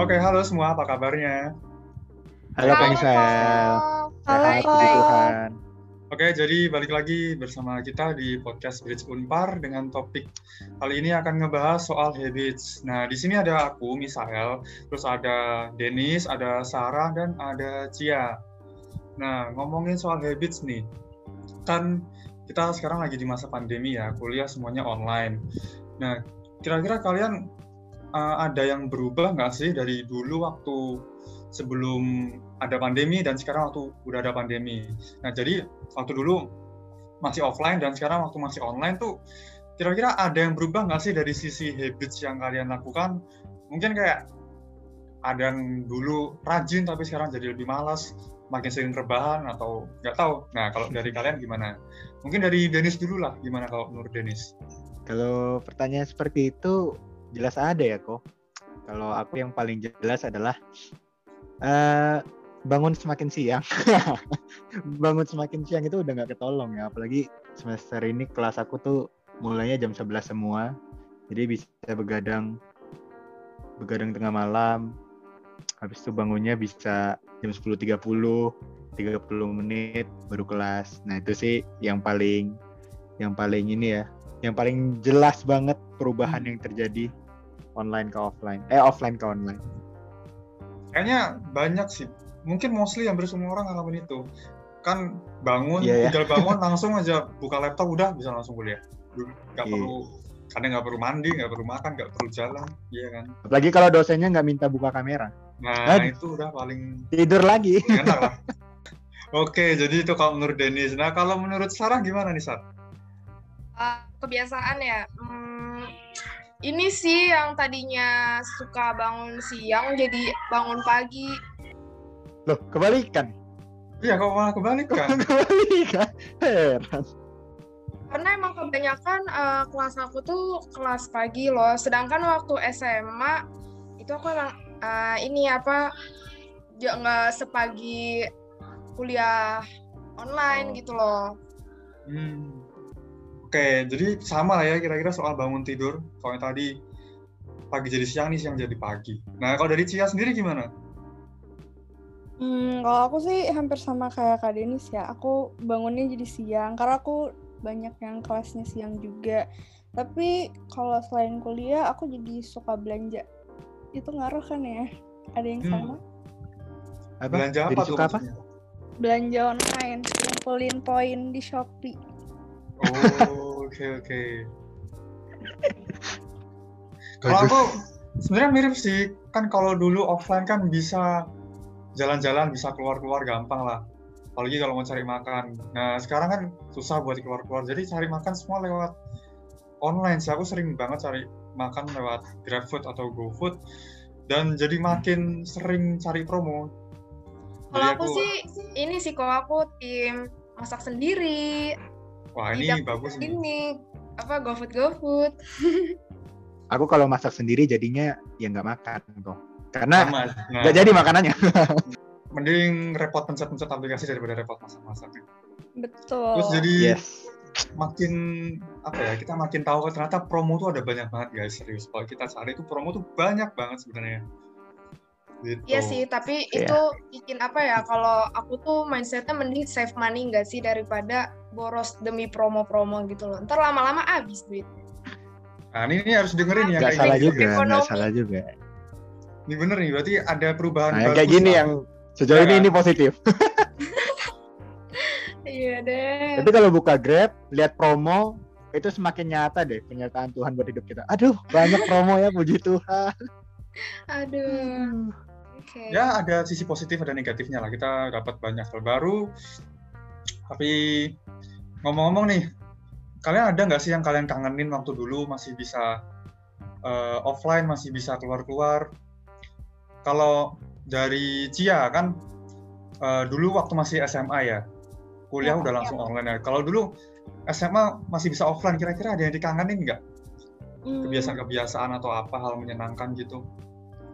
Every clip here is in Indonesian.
Oke, halo semua, apa kabarnya? Halo Kang. Halo, Sehat, puji Tuhan. Oke, jadi balik lagi bersama kita di podcast Bridge Unpar dengan topik kali ini akan ngebahas soal habits. Nah, di sini ada aku, Misael, terus ada Denis, ada Sarah, dan ada Cia. Nah, ngomongin soal habits nih, kan kita sekarang lagi di masa pandemi ya, kuliah semuanya online. Nah, kira-kira kalian uh, ada yang berubah nggak sih dari dulu waktu sebelum ada pandemi dan sekarang waktu udah ada pandemi. Nah, jadi waktu dulu masih offline dan sekarang waktu masih online tuh kira-kira ada yang berubah nggak sih dari sisi habits yang kalian lakukan? Mungkin kayak ada yang dulu rajin tapi sekarang jadi lebih malas, makin sering rebahan atau nggak tahu. Nah, kalau dari kalian gimana? Mungkin dari Denis dulu lah, gimana kalau menurut Denis? Kalau pertanyaan seperti itu jelas ada ya kok. Kalau aku yang paling jelas adalah eh bangun semakin siang. bangun semakin siang itu udah nggak ketolong ya. Apalagi semester ini kelas aku tuh mulainya jam 11 semua. Jadi bisa begadang begadang tengah malam. Habis itu bangunnya bisa jam 10.30, 30 menit baru kelas. Nah, itu sih yang paling yang paling ini ya, yang paling jelas banget perubahan yang terjadi online ke offline. Eh offline ke online. Kayaknya banyak sih. Mungkin mostly hampir semua orang ngalamin itu. Kan bangun, Iya, ya. tinggal bangun langsung aja buka laptop udah bisa langsung kuliah. Nggak Iya. perlu, kadang nggak perlu mandi, nggak perlu makan, nggak perlu jalan, iya kan. Apalagi kalau dosennya nggak minta buka kamera. Nah Aduh. itu udah paling Tidur lagi. enak lah. Oke, jadi itu kalau menurut Denis. Nah kalau menurut Sarah gimana nih Sar? Uh, kebiasaan ya. Ini sih yang tadinya suka bangun siang jadi bangun pagi. Loh, kebalikan. Iya, kok malah kebalikan? kebalikan. Heran. Karena emang kebanyakan uh, kelas aku tuh kelas pagi loh. Sedangkan waktu SMA itu aku emang uh, ini apa ya nggak sepagi kuliah online Oh. gitu loh. Hmm. Oke, jadi sama lah ya kira-kira soal bangun tidur. Kalau yang tadi pagi jadi siang nih, siang jadi pagi. Nah, kalau dari Cia sendiri gimana? Hmm, kalau aku sih hampir sama kayak Kak Denis ya. Aku bangunnya jadi siang karena aku banyak yang kelasnya siang juga. Tapi kalau selain kuliah, aku jadi suka belanja. Itu ngaruh kan ya? Ada yang Hmm. sama? Apa? Belanja Jadi apa tuh suka apa? Belanja online, ngumpulin poin di Shopee. Oh, oke oke. Kalau aku sebenarnya mirip sih. Kan kalau dulu offline kan bisa jalan-jalan, bisa keluar-keluar gampang lah. Apalagi kalau mau cari makan. Nah, sekarang kan susah buat keluar-keluar. Jadi cari makan semua lewat online sih. Aku sering banget cari makan lewat GrabFood atau GoFood. Dan jadi makin sering cari promo. Kalau Jadi aku sih ini sih kalau aku tim masak sendiri. Wah ini tidak bagus nih. Ini apa GoFood GoFood. Aku kalau masak sendiri jadinya ya nggak makan kok. Karena Sama. Nah, nggak jadi makanannya. mending repot pencet-pencet aplikasi daripada repot masak-masak. Betul. Terus jadi yes. makin apa ya kita makin tahu ternyata promo tuh ada banyak banget guys serius kalau kita cari itu promo tuh banyak banget sebenarnya gitu. Iya sih, tapi Iya. itu bikin apa ya? Kalau aku tuh mindsetnya mending save money nggak sih daripada boros demi promo-promo gitu loh. Ntar lama-lama habis duit. nah ini, ini harus dengerin ya Nggak kayak salah gini. juga, Ekonomi. salah juga. ini bener nih berarti ada perubahan Nah, bagus kayak gini lah. yang sejauh Iya ini kan? ini positif. Iya deh. Tapi kalau buka Grab, lihat promo, itu semakin nyata deh penyertaan Tuhan buat hidup kita. Aduh, banyak promo ya, puji Tuhan. Aduh. Oke. ya ada sisi positif ada negatifnya lah. Kita dapat banyak hal baru. Tapi ngomong-ngomong nih kalian ada nggak sih yang kalian kangenin waktu dulu masih bisa eh, offline masih bisa keluar-keluar? Kalau dari Cia kan eh, dulu waktu masih SMA ya kuliah Ya, udah ya. langsung online ya. Kalau dulu SMA masih bisa offline kira-kira ada yang dikangenin nggak? Hmm, kebiasaan-kebiasaan atau apa hal menyenangkan gitu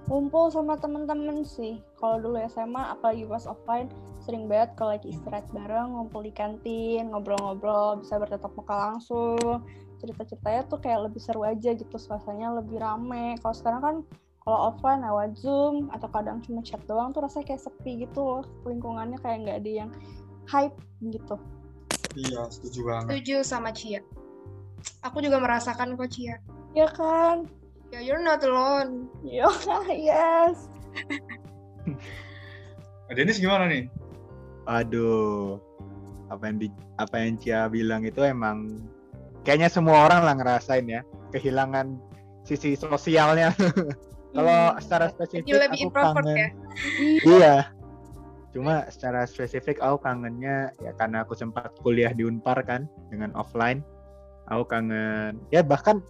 Kumpul sama temen-temen sih. Kalau dulu SMA, apalagi pas offline, sering banget kalau lagi istirahat bareng, ngumpul di kantin, ngobrol-ngobrol, bisa bertatap muka langsung. Cerita-ceritanya tuh kayak lebih seru aja gitu, suasananya lebih rame. Kalau sekarang kan kalau offline lewat zoom atau kadang cuma chat doang tuh rasanya kayak sepi gitu loh lingkungannya kayak nggak ada yang hype gitu Iya, setuju banget. Setuju sama Cia. Aku juga merasakan kok Cia. ya kan Ya, you're not alone. Yo, yes Nah, Dennis gimana nih? Aduh, apa yang di, apa yang Cia bilang itu emang kayaknya semua orang lah ngerasain ya kehilangan sisi sosialnya. Kalau Hmm. secara spesifik lebih aku kangen. ya. Iya. Cuma secara spesifik aku kangennya ya karena aku sempat kuliah di Unpar kan dengan offline. Aku kangen ya bahkan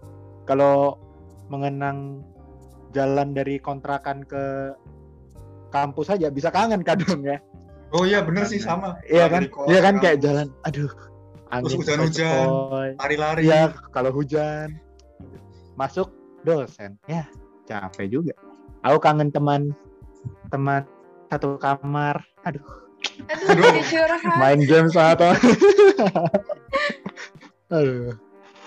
kalau mengenang jalan dari kontrakan ke kampus aja bisa kangen kadang ya. Oh iya bener sih sama. Iya kan? Iya kan kayak jalan aduh angin hujan-hujan. sepoi-sepoi. Lari-lari. Iya, kalau hujan masuk dosen. Ya, capek juga. Aku kangen teman teman satu kamar. Aduh, Aduh, Aduh. main game sama teman. Aduh.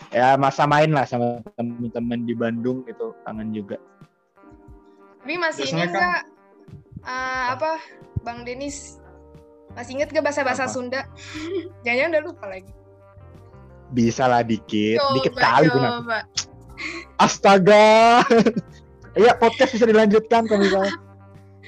Ya masa main lah sama teman-teman di Bandung itu kangen juga. Tapi masih Biasanya ingat kan- nggak eh, apa Bang Denis? Masih inget gak bahasa-bahasa Apa? Sunda? Jangan-jangan udah lupa lagi. Bisa lah dikit, dikit Coba, kali kenapa? coba. Astaga. Iya, podcast bisa dilanjutkan kalau misalnya.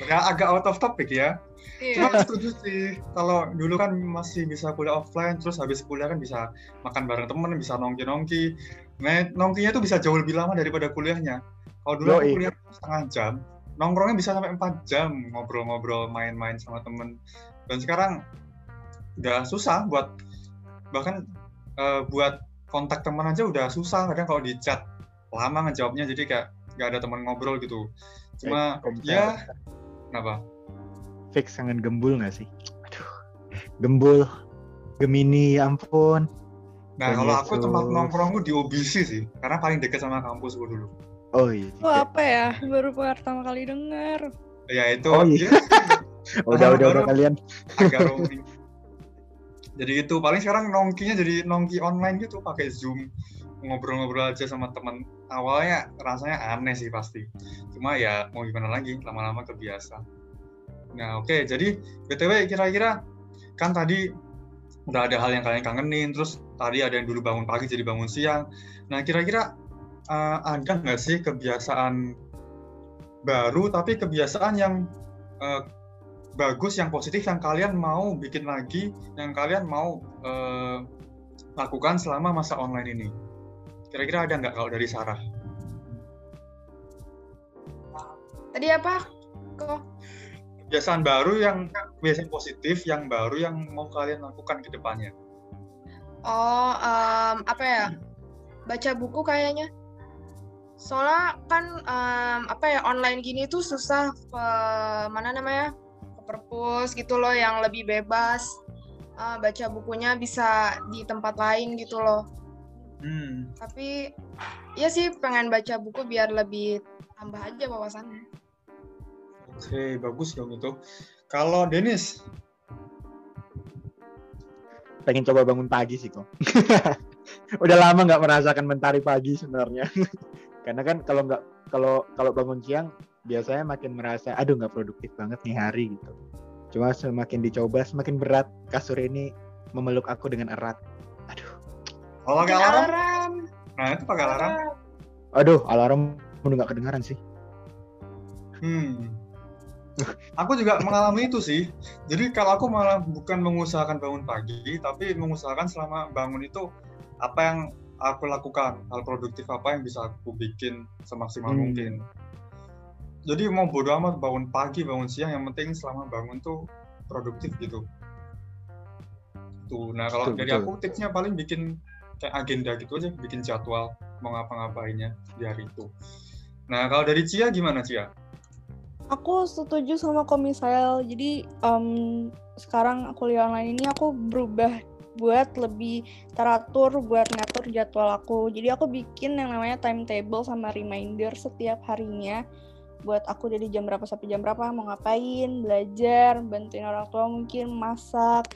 Ya, agak out of topic ya. Cuma Iya. setuju sih. Kalau dulu kan masih bisa kuliah offline, terus habis kuliah kan bisa makan bareng temen, bisa nongki-nongki. Nah, nongkinya tuh bisa jauh lebih lama daripada kuliahnya. Kalau dulu aku kuliah setengah jam, nongkrongnya bisa sampai 4 jam ngobrol-ngobrol, main-main sama temen. Dan sekarang udah susah buat bahkan eh, buat kontak teman aja udah susah. Kadang kalau di chat lama ngejawabnya, jadi kayak nggak ada teman ngobrol gitu. Cuma Eh, ya kenapa? Fix kangen gembul nggak sih? Aduh, gembul, Gemini, ya ampun. Nah, Dan kalau aku tempat nongkrongku di OBC sih, karena paling dekat sama kampusku dulu. Oh iya. Itu apa ya baru pertama kali denger Ya itu, Oh, iya. ya, Udah, udah, udah kalian. agak roaming. Jadi itu paling sekarang nongkinya jadi nongki online gitu, pakai Zoom, ngobrol-ngobrol aja sama teman. Awalnya rasanya aneh sih pasti, cuma ya mau gimana lagi, lama-lama kebiasa. Nah oke, jadi btw kira-kira kan tadi udah ada hal yang kalian kangenin, terus tadi ada yang dulu bangun pagi jadi bangun siang. Nah kira-kira eh, ada nggak sih kebiasaan baru tapi kebiasaan yang eh, bagus, yang positif, yang kalian mau bikin lagi, yang kalian mau eh, lakukan selama masa online ini? Kira-kira ada nggak kalau dari Sarah? Tadi apa? Kok? Kebiasaan baru yang kebiasaan positif, yang baru yang mau kalian lakukan ke depannya? Oh, em, apa ya? Baca buku kayaknya. Soalnya kan em, apa ya online gini tuh susah ke mana namanya? Ke perpus gitu loh yang lebih bebas. Eh, baca bukunya bisa di tempat lain gitu loh. Hmm, Tapi ya sih pengen baca buku biar lebih tambah aja wawasannya. Oke, bagus dong itu. Kalau Denis, Pengen coba bangun pagi sih kok. udah lama nggak merasakan mentari pagi sebenarnya. Karena kan kalau nggak kalau kalau bangun siang biasanya makin merasa aduh nggak produktif banget nih hari gitu. Cuma semakin dicoba semakin berat kasur ini memeluk aku dengan erat. Aduh, kalau pakai alarm? alarm. Nah, itu pakai alarm. aduh alarm udah nggak kedengaran sih. Hmm. Aku juga mengalami itu sih. Jadi kalau aku malah bukan mengusahakan bangun pagi, tapi mengusahakan selama bangun itu apa yang aku lakukan, hal produktif apa yang bisa aku bikin semaksimal Hmm. mungkin. Jadi mau bodo amat bangun pagi, bangun siang, yang penting selama bangun tuh produktif gitu. Tuh, nah kalau Betul, dari betul. aku tipsnya paling bikin kayak agenda gitu aja, bikin jadwal mau ngapa-ngapainnya di hari itu. Nah kalau dari Cia gimana Cia? Aku setuju sama Komisael. Jadi em, sekarang kuliah online ini aku berubah buat lebih teratur buat ngatur jadwal aku. Jadi aku bikin yang namanya timetable sama reminder setiap harinya buat aku dari jam berapa sampai jam berapa mau ngapain, belajar, bantuin orang tua mungkin masak.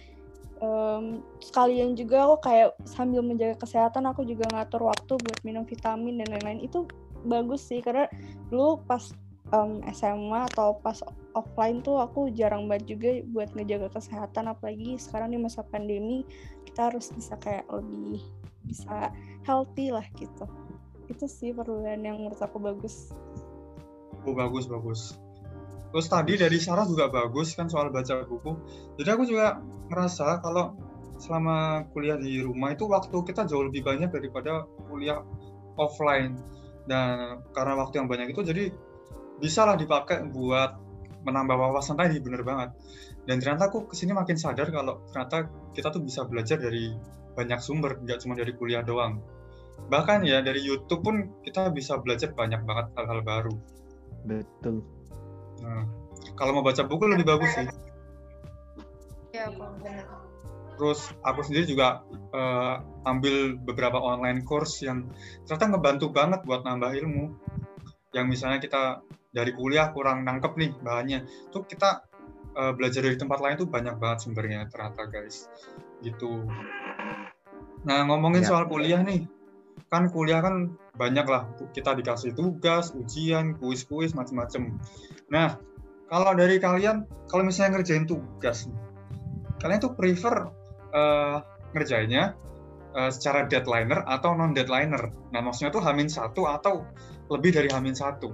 Em, sekalian juga aku kayak sambil menjaga kesehatan aku juga ngatur waktu buat minum vitamin dan lain-lain. Itu bagus sih karena dulu pas um, SMA atau pas offline tuh aku jarang banget juga buat ngejaga kesehatan. Apalagi sekarang di masa pandemi kita harus bisa kayak lebih bisa healthy lah gitu. Itu sih perubahan yang menurut aku bagus. Oh bagus bagus. Terus tadi dari Sarah juga bagus kan soal baca buku. Jadi aku juga ngerasa kalau selama kuliah di rumah itu waktu kita jauh lebih banyak daripada kuliah offline. Dan karena waktu yang banyak itu jadi bisa lah dipakai buat menambah wawasan tadi bener banget. Dan ternyata aku ke sini makin sadar kalau ternyata kita tuh bisa belajar dari banyak sumber nggak cuma dari kuliah doang. Bahkan ya dari YouTube pun kita bisa belajar banyak banget hal-hal baru. Betul. Nah, kalau mau baca buku lebih bagus sih. Iya, Kak, benar. terus aku sendiri juga uh, ambil beberapa online course yang ternyata ngebantu banget buat nambah ilmu yang misalnya kita dari kuliah kurang nangkep nih bahannya. Tuh kita uh, belajar dari tempat lain tuh banyak banget sumbernya ternyata guys. Gitu. Nah ngomongin Ya. soal kuliah nih. Kan kuliah kan banyak lah. Kita dikasih tugas ujian kuis-kuis macem-macem. Nah kalau dari kalian kalau misalnya ngerjain tugas kalian tuh prefer eh, ngerjainnya eh, secara deadliner atau non deadliner. Nah maksudnya tuh hamin satu atau lebih dari hamin satu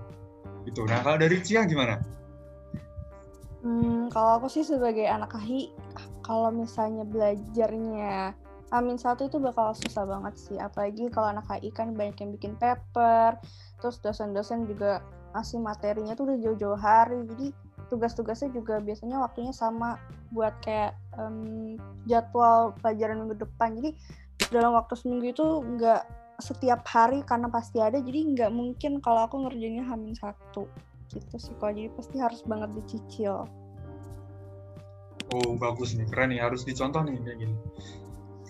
gitu. Nah kalau dari Cia gimana? Hmm, kalau aku sih sebagai anak KHI, kalau misalnya belajarnya Amin satu itu bakal susah banget sih. Apalagi kalau anak KHI kan banyak yang bikin paper, terus dosen-dosen juga ngasih materinya tuh udah jauh-jauh hari. Jadi tugas-tugasnya juga biasanya waktunya sama buat kayak em, jadwal pelajaran minggu depan. Jadi dalam waktu seminggu itu nggak setiap hari karena pasti ada. Jadi nggak mungkin kalau aku ngerjainnya Hamin satu gitu sih kok jadi pasti harus banget dicicil Oh bagus nih, keren nih, harus dicontoh nih kayak gini.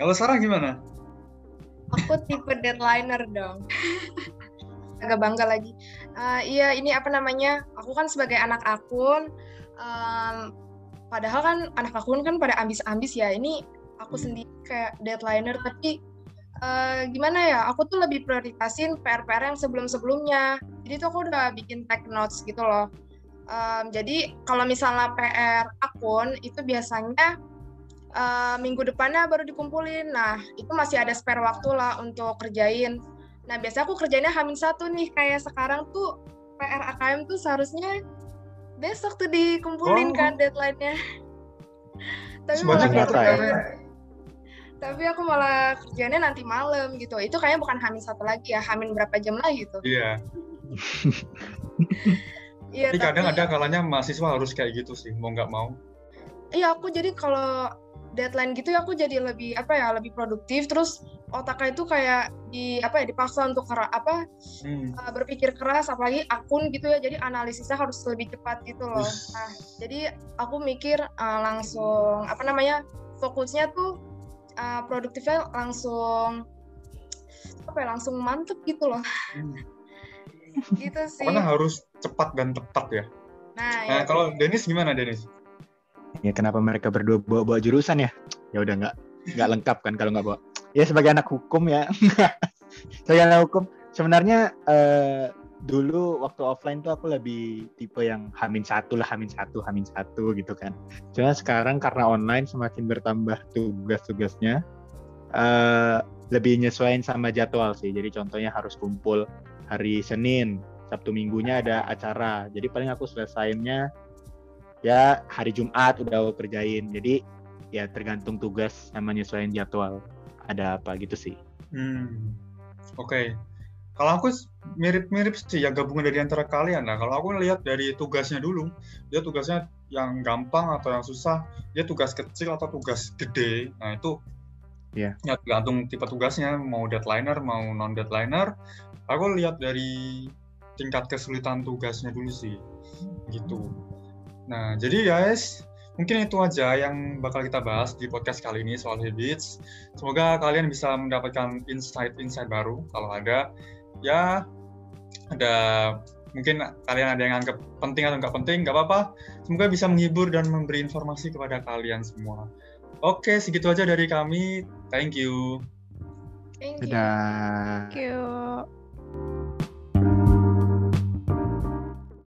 Kalau Sarah gimana? Aku tipe deadliner dong. Agak bangga lagi. Eh, iya, ini apa namanya? Aku kan sebagai anak akun, em, padahal kan anak akun kan pada ambis-ambis ya. Ini aku Hmm. sendiri kayak deadliner, tapi eh, gimana ya? Aku tuh lebih prioritasin PR-PR yang sebelum-sebelumnya. Jadi tuh aku udah bikin tag notes gitu loh. Em, jadi kalau misalnya PR akun itu biasanya eh, minggu depannya baru dikumpulin. Nah, itu masih ada spare waktu lah untuk kerjain. Nah, biasanya aku kerjainnya hamin satu nih. Kayak sekarang tuh PR AKM tuh seharusnya besok tuh dikumpulin Oh. kan deadline-nya. Tapi malah? Tapi aku malah kerjainnya nanti malam gitu. Itu kayaknya bukan hamin satu lagi ya, hamin berapa jam lagi gitu. Iya. Iya, Tapi kadang tapi- ada kalanya mahasiswa harus kayak gitu sih, mau nggak mau. Iya, aku jadi kalau deadline gitu ya aku jadi lebih apa ya, lebih produktif terus otaknya itu kayak di apa ya, dipaksa untuk kera, apa Hmm. uh, berpikir keras apalagi akun gitu ya. Jadi analisisnya harus lebih cepat gitu loh. Nah, jadi aku mikir uh, langsung apa namanya? fokusnya tuh uh, produktifnya langsung apa ya, langsung mantep gitu loh. Hmm. gitu sih. Pokoknya harus cepat dan tepat ya. Nah, ya. Nah kalau Denis gimana Denis? Ya kenapa mereka berdua bawa, bawa jurusan ya? Ya udah nggak nggak lengkap kan kalau nggak bawa. Ya sebagai anak hukum ya. sebagai anak hukum sebenarnya eh, dulu waktu offline tuh aku lebih tipe yang hamin satu lah hamin satu hamin satu gitu kan. Cuma sekarang karena online semakin bertambah tugas-tugasnya eh, lebih nyesuaiin sama jadwal sih. Jadi contohnya harus kumpul hari Senin, Sabtu Minggunya ada acara. Jadi paling aku selesainya ya hari Jumat udah aku kerjain jadi ya tergantung tugas sama nyesuaiin jadwal ada apa gitu sih Hmm. Oke. Kalau aku mirip-mirip sih ya gabungan dari antara kalian lah. Kalau aku lihat dari tugasnya dulu, dia tugasnya yang gampang atau yang susah, dia tugas kecil atau tugas gede. Nah itu Iya. ya tergantung tipe tugasnya, mau deadliner, mau non deadliner. Aku lihat dari tingkat kesulitan tugasnya dulu sih, gitu. Nah jadi guys, mungkin itu aja yang bakal kita bahas di podcast kali ini soal habits. Semoga kalian bisa mendapatkan insight-insight baru kalau ada. Ya, ada mungkin kalian ada yang anggap penting atau nggak penting, nggak apa-apa. Semoga bisa menghibur dan memberi informasi kepada kalian semua. Oke, segitu aja dari kami. Thank you. Thank you. dadah Thank you